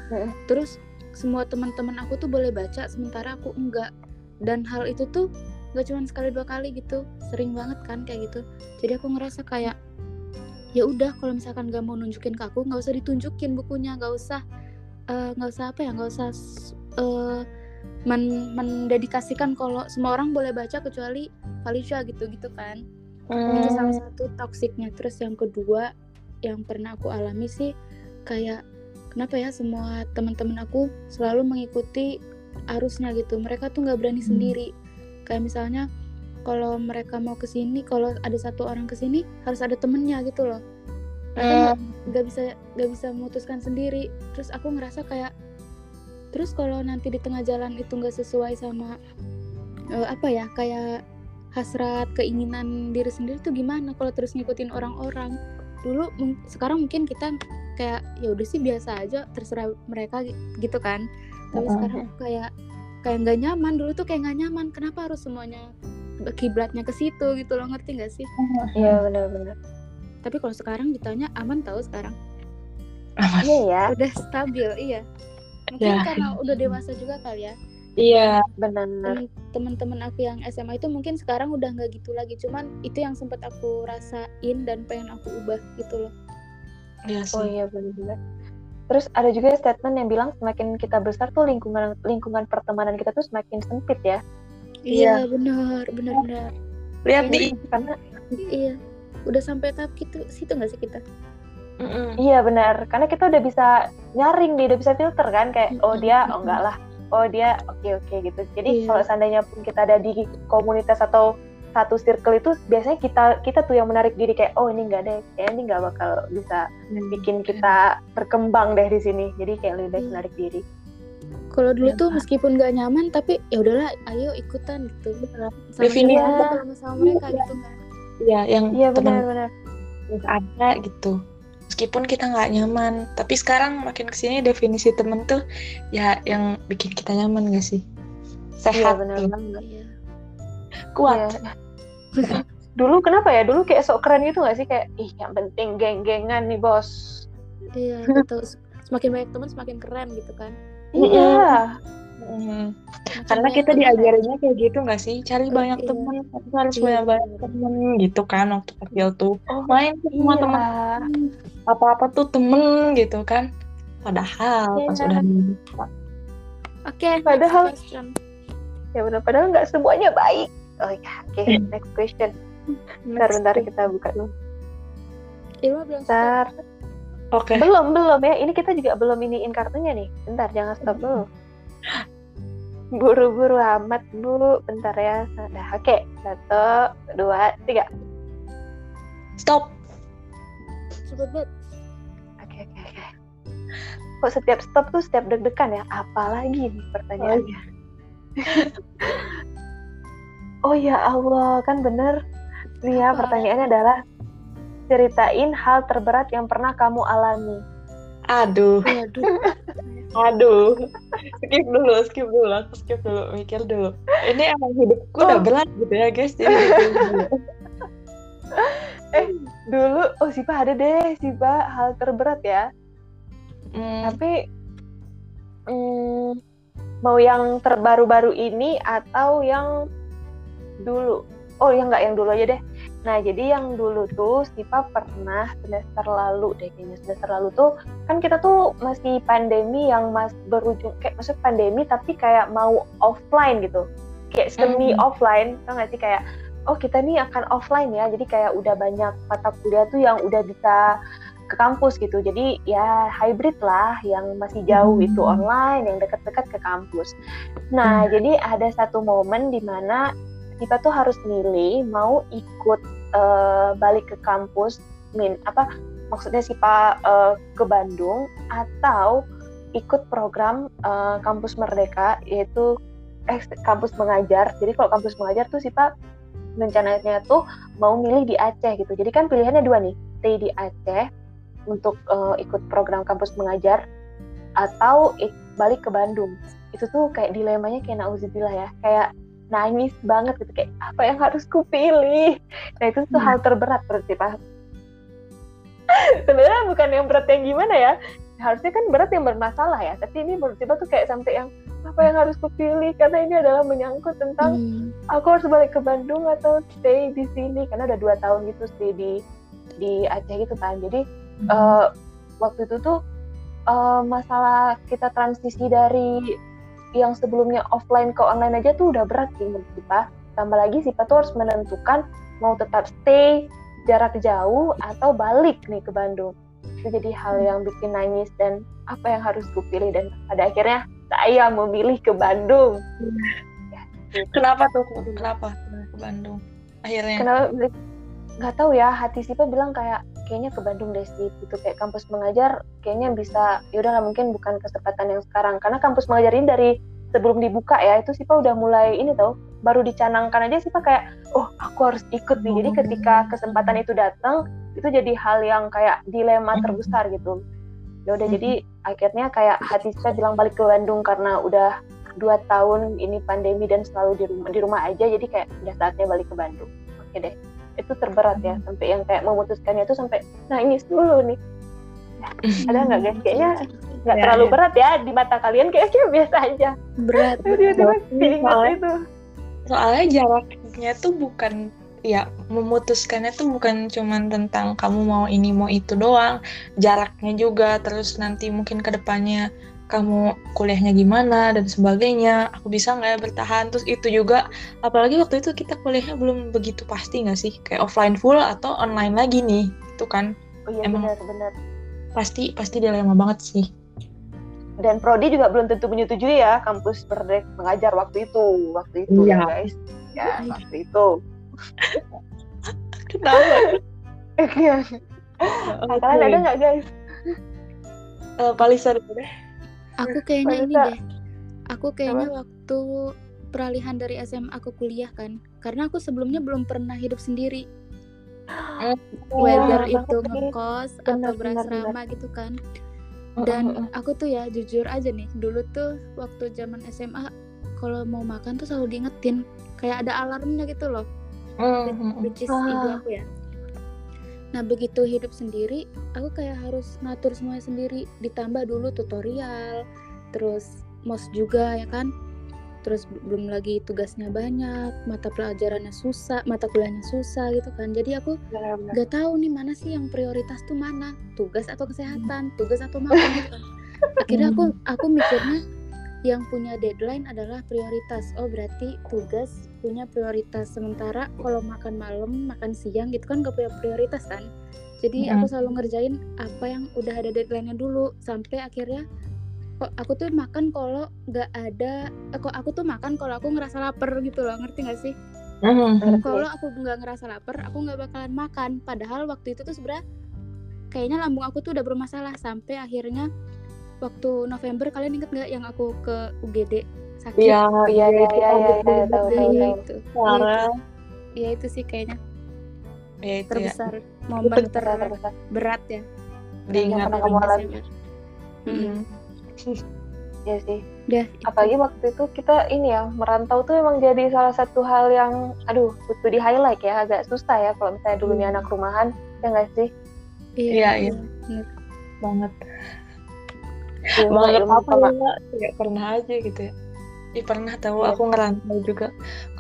Terus semua teman-teman aku tuh boleh baca sementara aku enggak. Dan hal itu tuh gak cuma sekali dua kali gitu sering banget kan kayak gitu. Jadi aku ngerasa kayak ya udah kalau misalkan gak mau nunjukin ke aku nggak usah ditunjukin bukunya nggak usah eh, nggak usah apa ya nggak usah eh, men- mendedikasikan kalau semua orang boleh baca kecuali Felicia gitu gitu kan. Itu salah satu toksiknya. Terus yang kedua yang pernah aku alami sih kayak kenapa ya semua teman-teman aku selalu mengikuti arusnya gitu. Mereka tuh nggak berani Hmm. sendiri. Kayak misalnya kalau mereka mau ke sini kalau ada satu orang ke sini harus ada temennya gitu loh. Mereka nggak- nggak bisa nggak bisa memutuskan sendiri. Terus aku ngerasa kayak terus kalau nanti di tengah jalan itu nggak sesuai sama eh, apa ya kayak hasrat keinginan diri sendiri tuh gimana kalau terus ngikutin orang-orang? Dulu sekarang mungkin kita kayak ya udah sih biasa aja terserah mereka gi- gitu kan. Tapi Heeh. sekarang aku kayak kayak nggak nyaman. Dulu tuh kayak nggak nyaman. Kenapa harus semuanya kiblatnya ke situ gitu loh? Ngerti nggak sih? Iya benar-benar. tapi kalau sekarang ditanya aman tahu sekarang? Iya ya, udah stabil iya mungkin Ya. karena udah dewasa juga kali ya iya benar. Temen-temen aku yang SMA itu mungkin sekarang udah nggak gitu lagi cuman itu yang sempat aku rasain dan pengen aku ubah gitu loh iya Oh sih iya benar-benar. Terus ada juga statement yang bilang semakin kita besar tuh lingkungan lingkungan pertemanan kita tuh semakin sempit ya. iya benar benar benar lihat di Karena iya udah sampai tahap gitu situ nggak sih kita Mm-mm. iya benar, karena kita udah bisa nyaring nih, udah bisa filter kan kayak oh dia oh enggak lah. Oh dia oke oke gitu. Jadi Iya. kalau seandainya pun kita ada di komunitas atau satu circle itu biasanya kita kita tuh yang menarik diri kayak oh ini enggak deh, kayak ini enggak bakal bisa bikin kita berkembang deh di sini. Jadi kayak lebih baik Iya. menarik diri. kalau dulu Iya, tuh meskipun nggak nyaman tapi ya udahlah ayo ikutan gitu sama Definisi. sama sama mereka gitu kan iya yang Iya teman benar-benar. ada gitu meskipun kita nggak nyaman tapi sekarang makin ke sini definisi temen tuh ya yang bikin kita nyaman gak sih Iya sehat benar tuh, banget. iya kuat Iya. dulu kenapa ya? Dulu kayak sok keren gitu gak sih kayak ih yang penting geng-gengan nih bos. iya betul semakin banyak teman semakin keren gitu kan Iya. Mm. Semakin karena kita teman, diajarinnya kayak gitu nggak sih cari Oh, banyak iya. temen tapi harus Iya, banyak banyak temen gitu kan waktu kecil tuh Oh, main semua iya. temen apa apa tuh temen gitu kan padahal pas Iya. udah oke next Padahal-. Ya benar. Padahal nggak semuanya baik. Oh ya, oke. Next question. Bentar, bentar kita buka dulu. Ilma belum. Bentar. oke Belum, belum ya. Ini kita juga belum iniin kartunya nih. Bentar, jangan stop dulu. Buru-buru amat, Bu. Bentar ya. Nah, oke. Satu, dua, tiga. stop cepet banget. Oke oke oke. Kok setiap stop tuh setiap deg-degan ya? Apalagi nih pertanyaannya? oh ya Allah, kan bener. Nih ya pertanyaannya adalah ceritain hal terberat yang pernah kamu alami. Aduh, Waduh. aduh. Skip dulu, skip dulu, aku skip dulu, mikir dulu. Ini emang hidupku udah Oh. berat gitu ya guys. Jadi mikir dulu. Oh Sipa ada deh, Sipa hal terberat ya. Hmm, Tapi mm, mau yang terbaru-baru ini atau yang dulu? Oh, yang nggak yang dulu aja deh. Nah, jadi yang dulu tuh Sipa pernah semester lalu deh kayaknya semester lalu tuh kan kita tuh masih pandemi yang mas berujung kayak maksud pandemi tapi kayak mau offline gitu. Kayak semi Mhm. offline, tau nggak sih kayak oh kita nih akan offline ya. Jadi kayak udah banyak mata kuliah tuh yang udah bisa ke kampus gitu. Jadi ya hybrid lah yang masih jauh Hmm. itu online, yang dekat-dekat ke kampus. Nah, jadi ada satu momen di mana kita tuh harus milih mau ikut eh, balik ke kampus min apa maksudnya sih Pak eh, ke Bandung atau ikut program eh, kampus Merdeka yaitu eh, kampus mengajar. Jadi kalau kampus mengajar tuh sih Pak rencananya tuh mau milih di Aceh gitu. Jadi kan pilihannya dua nih, stay di Aceh untuk eh, ikut program kampus mengajar atau ik- balik ke Bandung. Itu tuh kayak dilemanya kayak nauzubillah ya, kayak nangis banget gitu kayak apa yang harus kupilih. Nah itu tuh Hmm. hal terberat berarti Pak. Sebenarnya bukan yang berat yang gimana ya. Harusnya kan berat yang bermasalah ya, tapi ini Sipa tuh kayak sampai yang apa yang harus kupilih karena ini adalah menyangkut tentang Hmm. aku harus balik ke Bandung atau stay di sini karena udah dua tahun gitu stay di di Aceh gitu kan jadi eh, waktu itu tuh eh, masalah kita transisi dari yang sebelumnya offline ke online aja tuh udah berat sih menurut kita tambah lagi Sipa tuh harus menentukan mau tetap stay jarak jauh atau balik nih ke Bandung itu jadi hal yang bikin nangis dan apa yang harus kupilih dan pada akhirnya saya memilih ke Bandung Kenapa tuh? Kenapa ke Bandung? Akhirnya. kenapa nggak tahu ya hati Sipa bilang kayak kayaknya ke Bandung deh sih gitu. Kayak kampus mengajar kayaknya bisa yaudah lah mungkin bukan kesempatan yang sekarang. Karena kampus mengajar ini dari sebelum dibuka ya itu Sipa udah mulai ini tau baru dicanangkan aja Sipa kayak oh aku harus ikut nih. Jadi ketika kesempatan itu datang itu jadi hal yang kayak dilema terbesar gitu. Ya udah Mhm. jadi akhirnya kayak hati Sipa bilang balik ke Bandung karena udah dua tahun ini pandemi dan selalu di rumah di rumah aja. Jadi kayak udah saatnya balik ke Bandung. Oke deh itu terberat ya sampai yang kayak memutuskannya itu sampai nangis dulu nih. Ada nggak guys? Kayaknya nggak Ya, terlalu ya. berat ya di mata kalian kayaknya biasa aja. Berat tiba-tiba Soalnya- itu. soalnya jaraknya tuh bukan ya memutuskannya tuh bukan cuman tentang kamu mau ini mau itu doang. Jaraknya juga terus nanti mungkin ke depannya kamu kuliahnya gimana dan sebagainya aku bisa nggak ya bertahan? Terus itu juga apalagi waktu itu kita kuliahnya belum begitu pasti nggak sih? Kayak offline full atau online lagi nih itu kan. Oh iya Emang- benar-benar pasti pasti dilema banget sih. Dan prodi juga belum tentu menyetujui ya kampus berdek mengajar waktu itu waktu itu ya Iya. guys. Ya waktu itu. Kenapa? Iya. Nah, kalian ada nggak guys? Palisa dulu deh Aku kayaknya ini deh. Aku kayaknya waktu peralihan dari SMA ke kuliah kan. Karena aku sebelumnya belum pernah hidup sendiri. Whether Iya, itu banget nih. ngekos Benar, atau benar, berasrama gitu kan. Dan aku tuh ya jujur aja nih, dulu tuh waktu zaman SMA kalau mau makan tuh selalu diingetin. Kayak ada alarmnya gitu loh. Hmm, which is Ah. ibu aku ya. Nah begitu hidup sendiri, aku kayak harus ngatur semuanya sendiri. Ditambah dulu tutorial, terus mos juga ya kan. Terus belum lagi tugasnya banyak, mata pelajarannya susah, mata kuliahnya susah gitu kan. Jadi aku nggak tahu nih mana sih yang prioritas tuh mana, tugas atau kesehatan, tugas atau makan gitu kan. Akhirnya aku aku mikirnya yang punya deadline adalah prioritas. Oh berarti tugas punya prioritas. Sementara kalau makan malam, makan siang gitu kan gak punya prioritas kan. Jadi aku Mm. selalu ngerjain apa yang udah ada deadline-nya dulu sampai akhirnya kok aku tuh makan kalau nggak ada eh, kok aku tuh makan kalau aku ngerasa lapar gitu loh ngerti gak sih hmm, kalau aku nggak ngerasa lapar aku nggak bakalan makan padahal waktu itu tuh sebenarnya kayaknya lambung aku tuh udah bermasalah sampai akhirnya waktu November kalian inget nggak yang aku ke UGD sakit Iya, iya iya itu iya iya iya, tahu tahu iya tahu itu Parah. Iya itu sih kayaknya Ya itu ya. terbesar momen Terbesar, terbesar. terberat ya Diingat. pernah kamu alami. Mm-mm. Iya sih Udah, apalagi waktu itu kita ini ya merantau tuh emang jadi salah satu hal yang aduh butuh di highlight ya agak susah ya kalau misalnya dulunya Hmm. anak rumahan ya nggak sih Iya, iya. bener. banget. banget apa ya kayak pernah aja gitu ya Ih, pernah tahu Iya. aku ngerantau juga.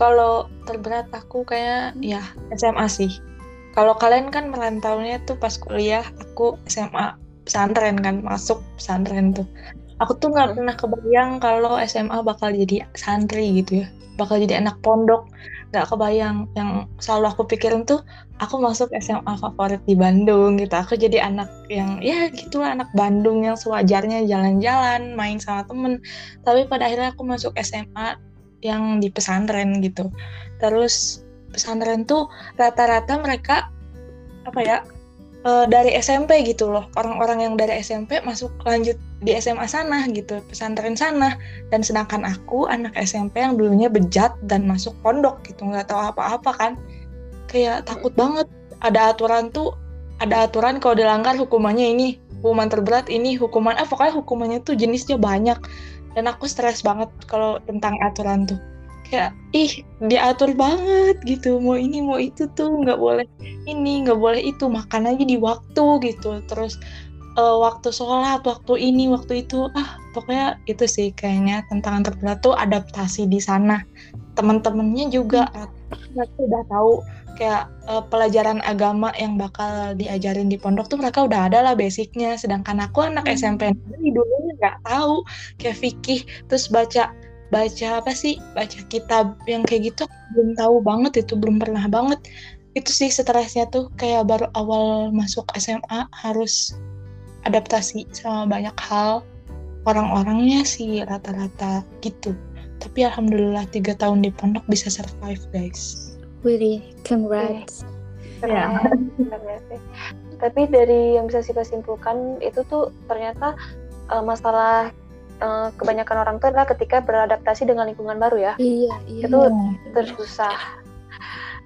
Kalau terberat aku kayak ya SMA sih. Kalau kalian kan merantaunya tuh pas kuliah aku SMA pesantren kan masuk pesantren tuh aku tuh nggak Hmm. pernah kebayang kalau SMA bakal jadi santri gitu ya. Bakal jadi anak pondok. Nggak kebayang. Yang selalu aku pikirin tuh aku masuk SMA favorit di Bandung gitu. Aku jadi anak yang ya gitulah anak Bandung yang sewajarnya jalan-jalan main sama temen. Tapi pada akhirnya aku masuk SMA yang di pesantren gitu. Terus pesantren tuh rata-rata mereka apa ya eh, dari SMP gitu loh. Orang-orang yang dari SMP masuk lanjut di SMA sana gitu pesantren sana. Dan sedangkan aku anak SMP yang dulunya bejat dan masuk pondok gitu nggak tahu apa-apa kan. Kayak takut banget. Ada aturan tuh ada aturan kalau dilanggar hukumannya ini hukuman terberat ini hukuman ah pokoknya hukumannya tuh jenisnya banyak. Dan aku stres banget kalau tentang aturan tuh kayak ih diatur banget gitu. Mau ini mau itu tuh nggak boleh ini nggak boleh itu. Makan aja di waktu gitu. Terus eh, waktu sholat waktu ini waktu itu. Ah pokoknya itu sih kayaknya tantangan terberat tuh adaptasi di sana. Teman-temannya juga mereka udah tahu kayak eh, pelajaran agama yang bakal diajarin di pondok tuh mereka udah ada lah basicnya. Sedangkan aku anak Hmm. SMP dulunya nggak tahu kayak fikih. Terus baca baca apa sih baca kitab yang kayak gitu belum tahu banget itu belum pernah banget itu sih stresnya tuh kayak baru awal masuk SMA harus adaptasi sama banyak hal orang-orangnya sih rata-rata gitu tapi alhamdulillah tiga tahun di pondok bisa survive guys Really, congrats. Ya. Keren, keren ya sih. Tapi dari yang bisa kita simpulkan itu tuh ternyata eh, masalah eh, kebanyakan orang tuh adalah ketika beradaptasi dengan lingkungan baru ya. Iya, iya. Itu tersusah.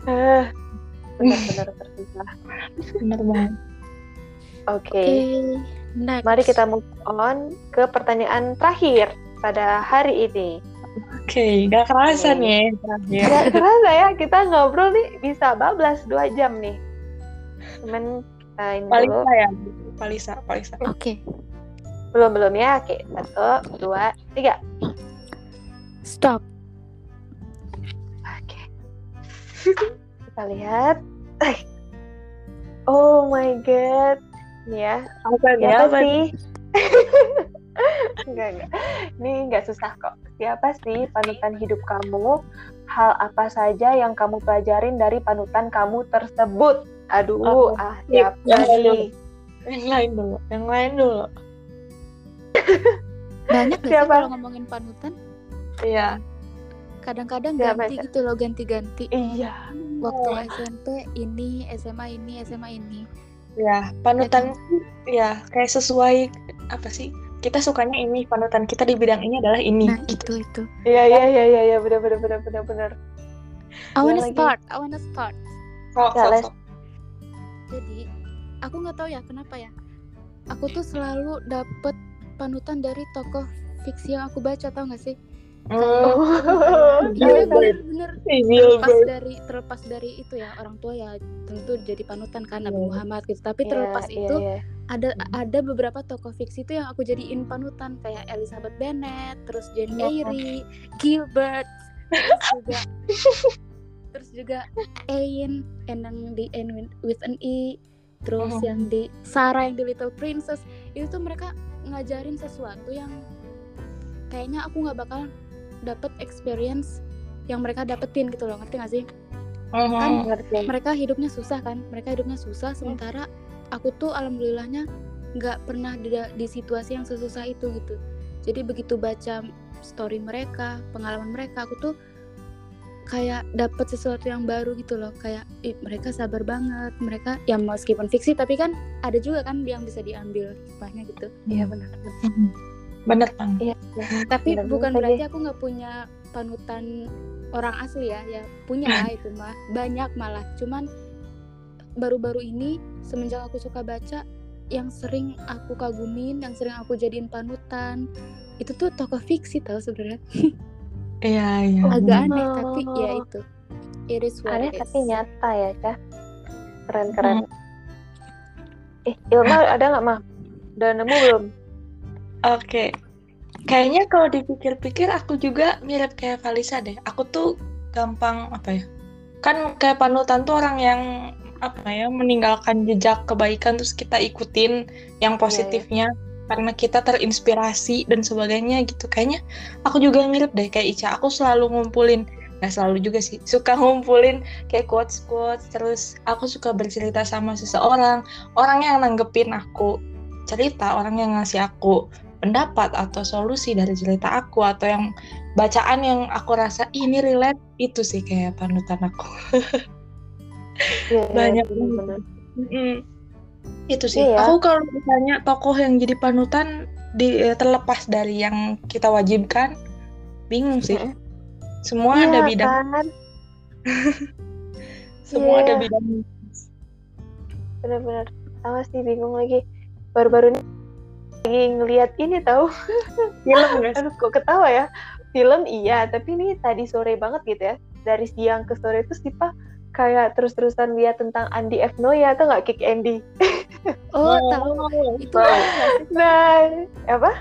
Eh, benar-benar tersusah. bener banget Oke. Oke, next. Mari kita move on ke pertanyaan terakhir pada hari ini. oke gak kerasa Oke. nih terakhir Gak kerasa ya, kita ngobrol nih bisa bablas 2 jam nih. Cuman kita ini dulu. Palisa ya Palisa Palisa Oke, Belum belum ya. Oke, satu, dua, tiga. stop. Oke. kita lihat. Oh my god. Ya. apa apa sih? enggak, enggak. Ini enggak susah kok. Siapa sih panutan hidup kamu? Hal apa saja yang kamu pelajarin dari panutan kamu tersebut? Aduh, Oh, ah siapa yang lain nih? yang lain dulu yang lain dulu Banyak gak sih Siapa? kalau ngomongin panutan? iya Kadang-kadang ganti siapa? gitu loh, ganti-ganti. Iya. Waktu Oh. SMP ini, SMA ini, SMA ini. ya panutan ya kayak sesuai apa sih kita sukanya ini panutan kita di bidang ini adalah ini Nah, gitu itu itu. Iya, iya, iya, iya, iya, benar benar benar benar benar. I wanna lagi. start, I wanna start. Sok, Ya, Les. sok. Jadi, aku nggak tahu ya kenapa ya. Aku tuh selalu dapet panutan dari tokoh fiksi yang aku baca, tau gak sih? Hmm, Iya, bener-bener Gilbert. terlepas dari terlepas dari itu ya orang tua ya tentu jadi panutan kan Nabi Iya. Muhammad gitu tapi Iya, terlepas iya, itu iya. ada ada beberapa tokoh fiksi itu yang aku jadiin panutan kayak Elizabeth Bennet terus Jane Iya. Eyre Gilbert terus juga terus juga Ain and yang di Ain with- an E terus Mhm. yang di Sarah yang di Little Princess itu tuh mereka ngajarin sesuatu yang kayaknya aku nggak bakal dapet experience yang mereka dapetin gitu loh ngerti gak sih Mhm. Ngerti. mereka hidupnya susah kan mereka hidupnya susah sementara aku tuh alhamdulillahnya nggak pernah di, di situasi yang sesusah itu gitu jadi begitu baca story mereka pengalaman mereka aku tuh kayak dapat sesuatu yang baru gitu loh. Kayak ih, mereka sabar banget. Mereka ya meskipun fiksi tapi kan ada juga kan yang bisa diambil hikmahnya gitu. Iya benar. bener bang Iya. tapi benar bukan banget berarti aku nggak punya panutan orang asli ya. Ya punya lah itu mah. Banyak malah. Cuman baru-baru ini semenjak aku suka baca yang sering aku kagumin yang sering aku jadiin panutan itu tuh tokoh fiksi tau sebenarnya iya iya agak aneh Oh. tapi ya itu it is what Aneh it is. tapi nyata ya, Kak. Keren-keren. Eh, Ilma ada nggak, mah? Udah nemu belum? Oke. Kayaknya kalau dipikir-pikir aku juga mirip kayak Valisa deh. Aku tuh gampang apa ya? Kan kayak panutan tuh orang yang apa ya meninggalkan jejak kebaikan terus kita ikutin yang positifnya karena kita terinspirasi dan sebagainya gitu. Kayaknya aku juga mirip deh kayak Ica. Aku selalu ngumpulin nggak selalu juga sih suka ngumpulin kayak quotes quotes terus aku suka bercerita sama seseorang orang yang nanggepin aku cerita orang yang ngasih aku pendapat atau solusi dari cerita aku atau yang bacaan yang aku rasa "Ih, ini relate itu sih kayak panutan aku iya, Banyak. Mm-mm. Itu sih Iya. aku kalau misalnya tokoh yang jadi panutan di eh, terlepas dari yang kita wajibkan bingung sih semua Iya, ada bidang kan? semua ada Iya. bidang Bener-bener. Sama sih bingung lagi. Baru-baru ini lagi ngeliat ini tahu. film guys Aduh, kok ketawa ya? Film iya, tapi ini tadi sore banget gitu ya. Dari siang ke sore itu Sipa kayak terus-terusan lihat tentang Andi F. Noya atau nggak Kick Andy? oh tahu itu nggak? Nah, apa?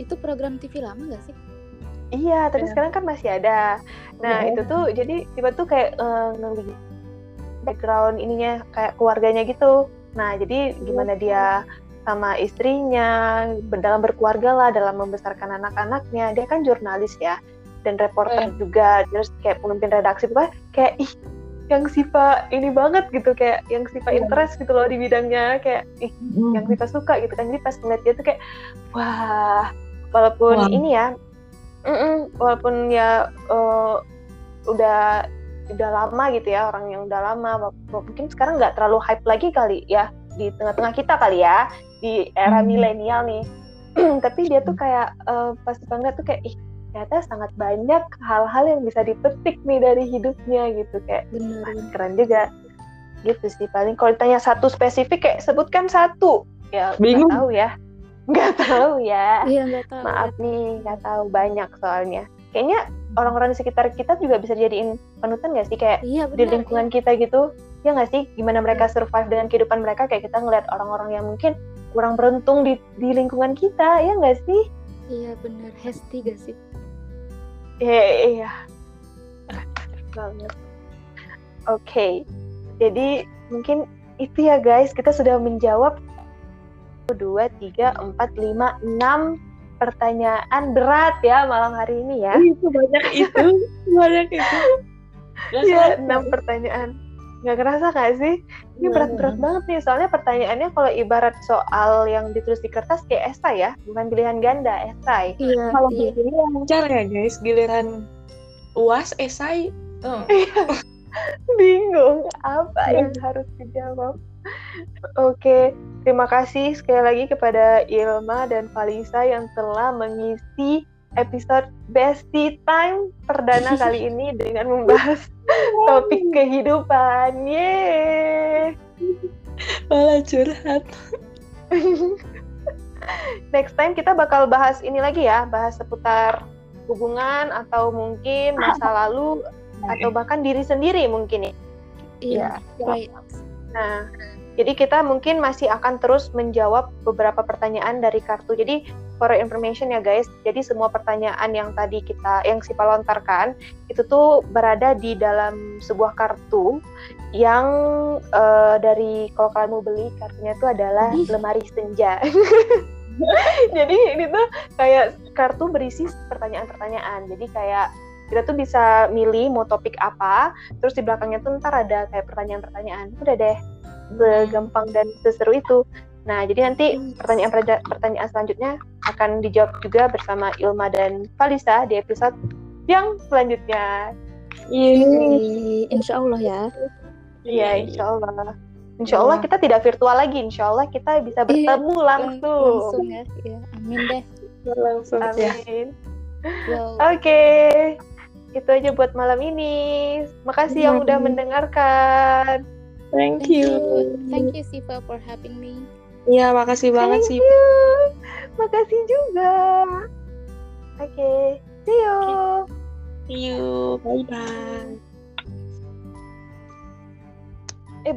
itu program TV lama gak sih Iya, tapi Iya. sekarang kan masih ada. Nah, Iya. itu tuh jadi tiba tuh kayak ngelihat background ininya kayak keluarganya gitu. Nah, jadi gimana dia sama istrinya dalam berkeluarga lah dalam membesarkan anak-anaknya. Dia kan jurnalis ya dan reporter Iya. juga. Terus kayak pemimpin redaksi pokoknya kayak ih yang Sipa ini banget gitu kayak yang Sipa Iya. interest gitu loh di bidangnya kayak ih yang Sipa suka gitu kan jadi pas ngeliat dia tuh kayak wah walaupun Wah. ini ya mm-mm, walaupun ya eh, udah udah lama gitu ya orang yang udah lama mungkin sekarang nggak terlalu hype lagi kali ya di tengah-tengah kita kali ya di era Hmm. milenial nih tapi dia tuh kayak eh, pas banget tuh kayak ih ternyata sangat banyak hal-hal yang bisa dipetik nih dari hidupnya gitu kayak bener. Wah, keren juga. Gitu sih paling kalau ditanya satu spesifik kayak sebutkan satu. Ya nggak Bingung. tahu ya. Nggak tahu ya. Iya nggak tahu. Maaf nih nggak tahu banyak soalnya. Kayaknya orang-orang di sekitar kita juga bisa jadiin panutan nggak sih? Kayak iya di benar. lingkungan kita gitu. Ya nggak sih? Gimana mereka survive dengan kehidupan mereka? Kayak kita ngeliat orang-orang yang mungkin kurang beruntung di di lingkungan kita. Ya nggak sih? Iya bener Hesti gak sih Iya, iya. banget. Oke, jadi mungkin itu ya guys, kita sudah menjawab 1, 2, 3, 4, 5, 6 pertanyaan berat ya malam hari ini ya. itu banyak itu banyak itu Iya, kerasa. 6 pertanyaan. Nggak kerasa nggak sih? Ini Iya, berat-berat banget nih, soalnya pertanyaannya kalau ibarat soal yang ditulis di kertas kayak esai ya, bukan pilihan ganda, esai. iya kalau iya ini lancar ya guys giliran uas esai oh. bingung apa Iya. yang harus dijawab. Oke, terima kasih sekali lagi kepada Ilma dan Valisa yang telah mengisi episode Bestie Time perdana kali ini dengan membahas topik kehidupan. Yeay! malah curhat Next time kita bakal bahas ini lagi ya, bahas seputar hubungan atau mungkin masa lalu atau bahkan diri sendiri mungkin ya. iya Ya. right Nah, jadi kita mungkin masih akan terus menjawab beberapa pertanyaan dari kartu. Jadi for your information ya guys, jadi semua pertanyaan yang tadi kita yang Sipa lontarkan itu tuh berada di dalam sebuah kartu yang eh, dari kalau kalian mau beli kartunya itu adalah lemari senja. jadi ini tuh kayak kartu berisi pertanyaan-pertanyaan. Jadi kayak kita tuh bisa milih mau topik apa, terus di belakangnya tuh ntar ada kayak pertanyaan-pertanyaan. Udah deh, segampang dan seseru itu. Nah, jadi nanti pertanyaan pertanyaan selanjutnya akan dijawab juga bersama Ilma dan Valisa di episode yang selanjutnya. Yeay, Insya Allah ya. Iya, insya Allah. Insya Allah kita tidak virtual lagi. Insya Allah kita bisa Iya, bertemu Lang- langsung. Langsung ya. ya. Amin deh. Langsung ya. Amin. Wow. Oke, itu aja buat malam ini. Makasih yang udah mendengarkan. Thank you. Thank you Siva for having me. Iya, makasih banget Thank sih. you. Makasih juga. Oke, see you. See you. Bye bye. Eh,